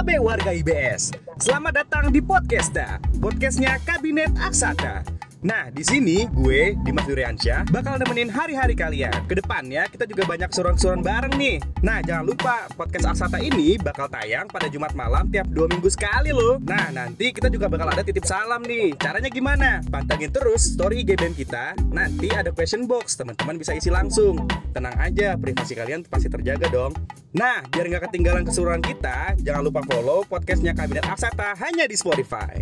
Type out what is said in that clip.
KB warga IBS. Selamat datang di Podcasta, podcastnya Kabinet Aksata. Nah, di sini gue, Dimas Duriansyah, bakal nemenin hari-hari kalian. Ke depannya kita juga banyak suron-suron bareng nih. Nah, jangan lupa podcast Aksata ini bakal tayang pada Jumat malam tiap dua minggu sekali loh. Nah, nanti kita juga bakal ada titip salam nih. Caranya gimana? Pantengin terus story IG BEM kita. Nanti ada question box, teman-teman bisa isi langsung. Tenang aja, privasi kalian pasti terjaga dong. Nah, biar nggak ketinggalan keseruan kita, jangan lupa follow podcastnya Kabinet Aksata hanya di Spotify.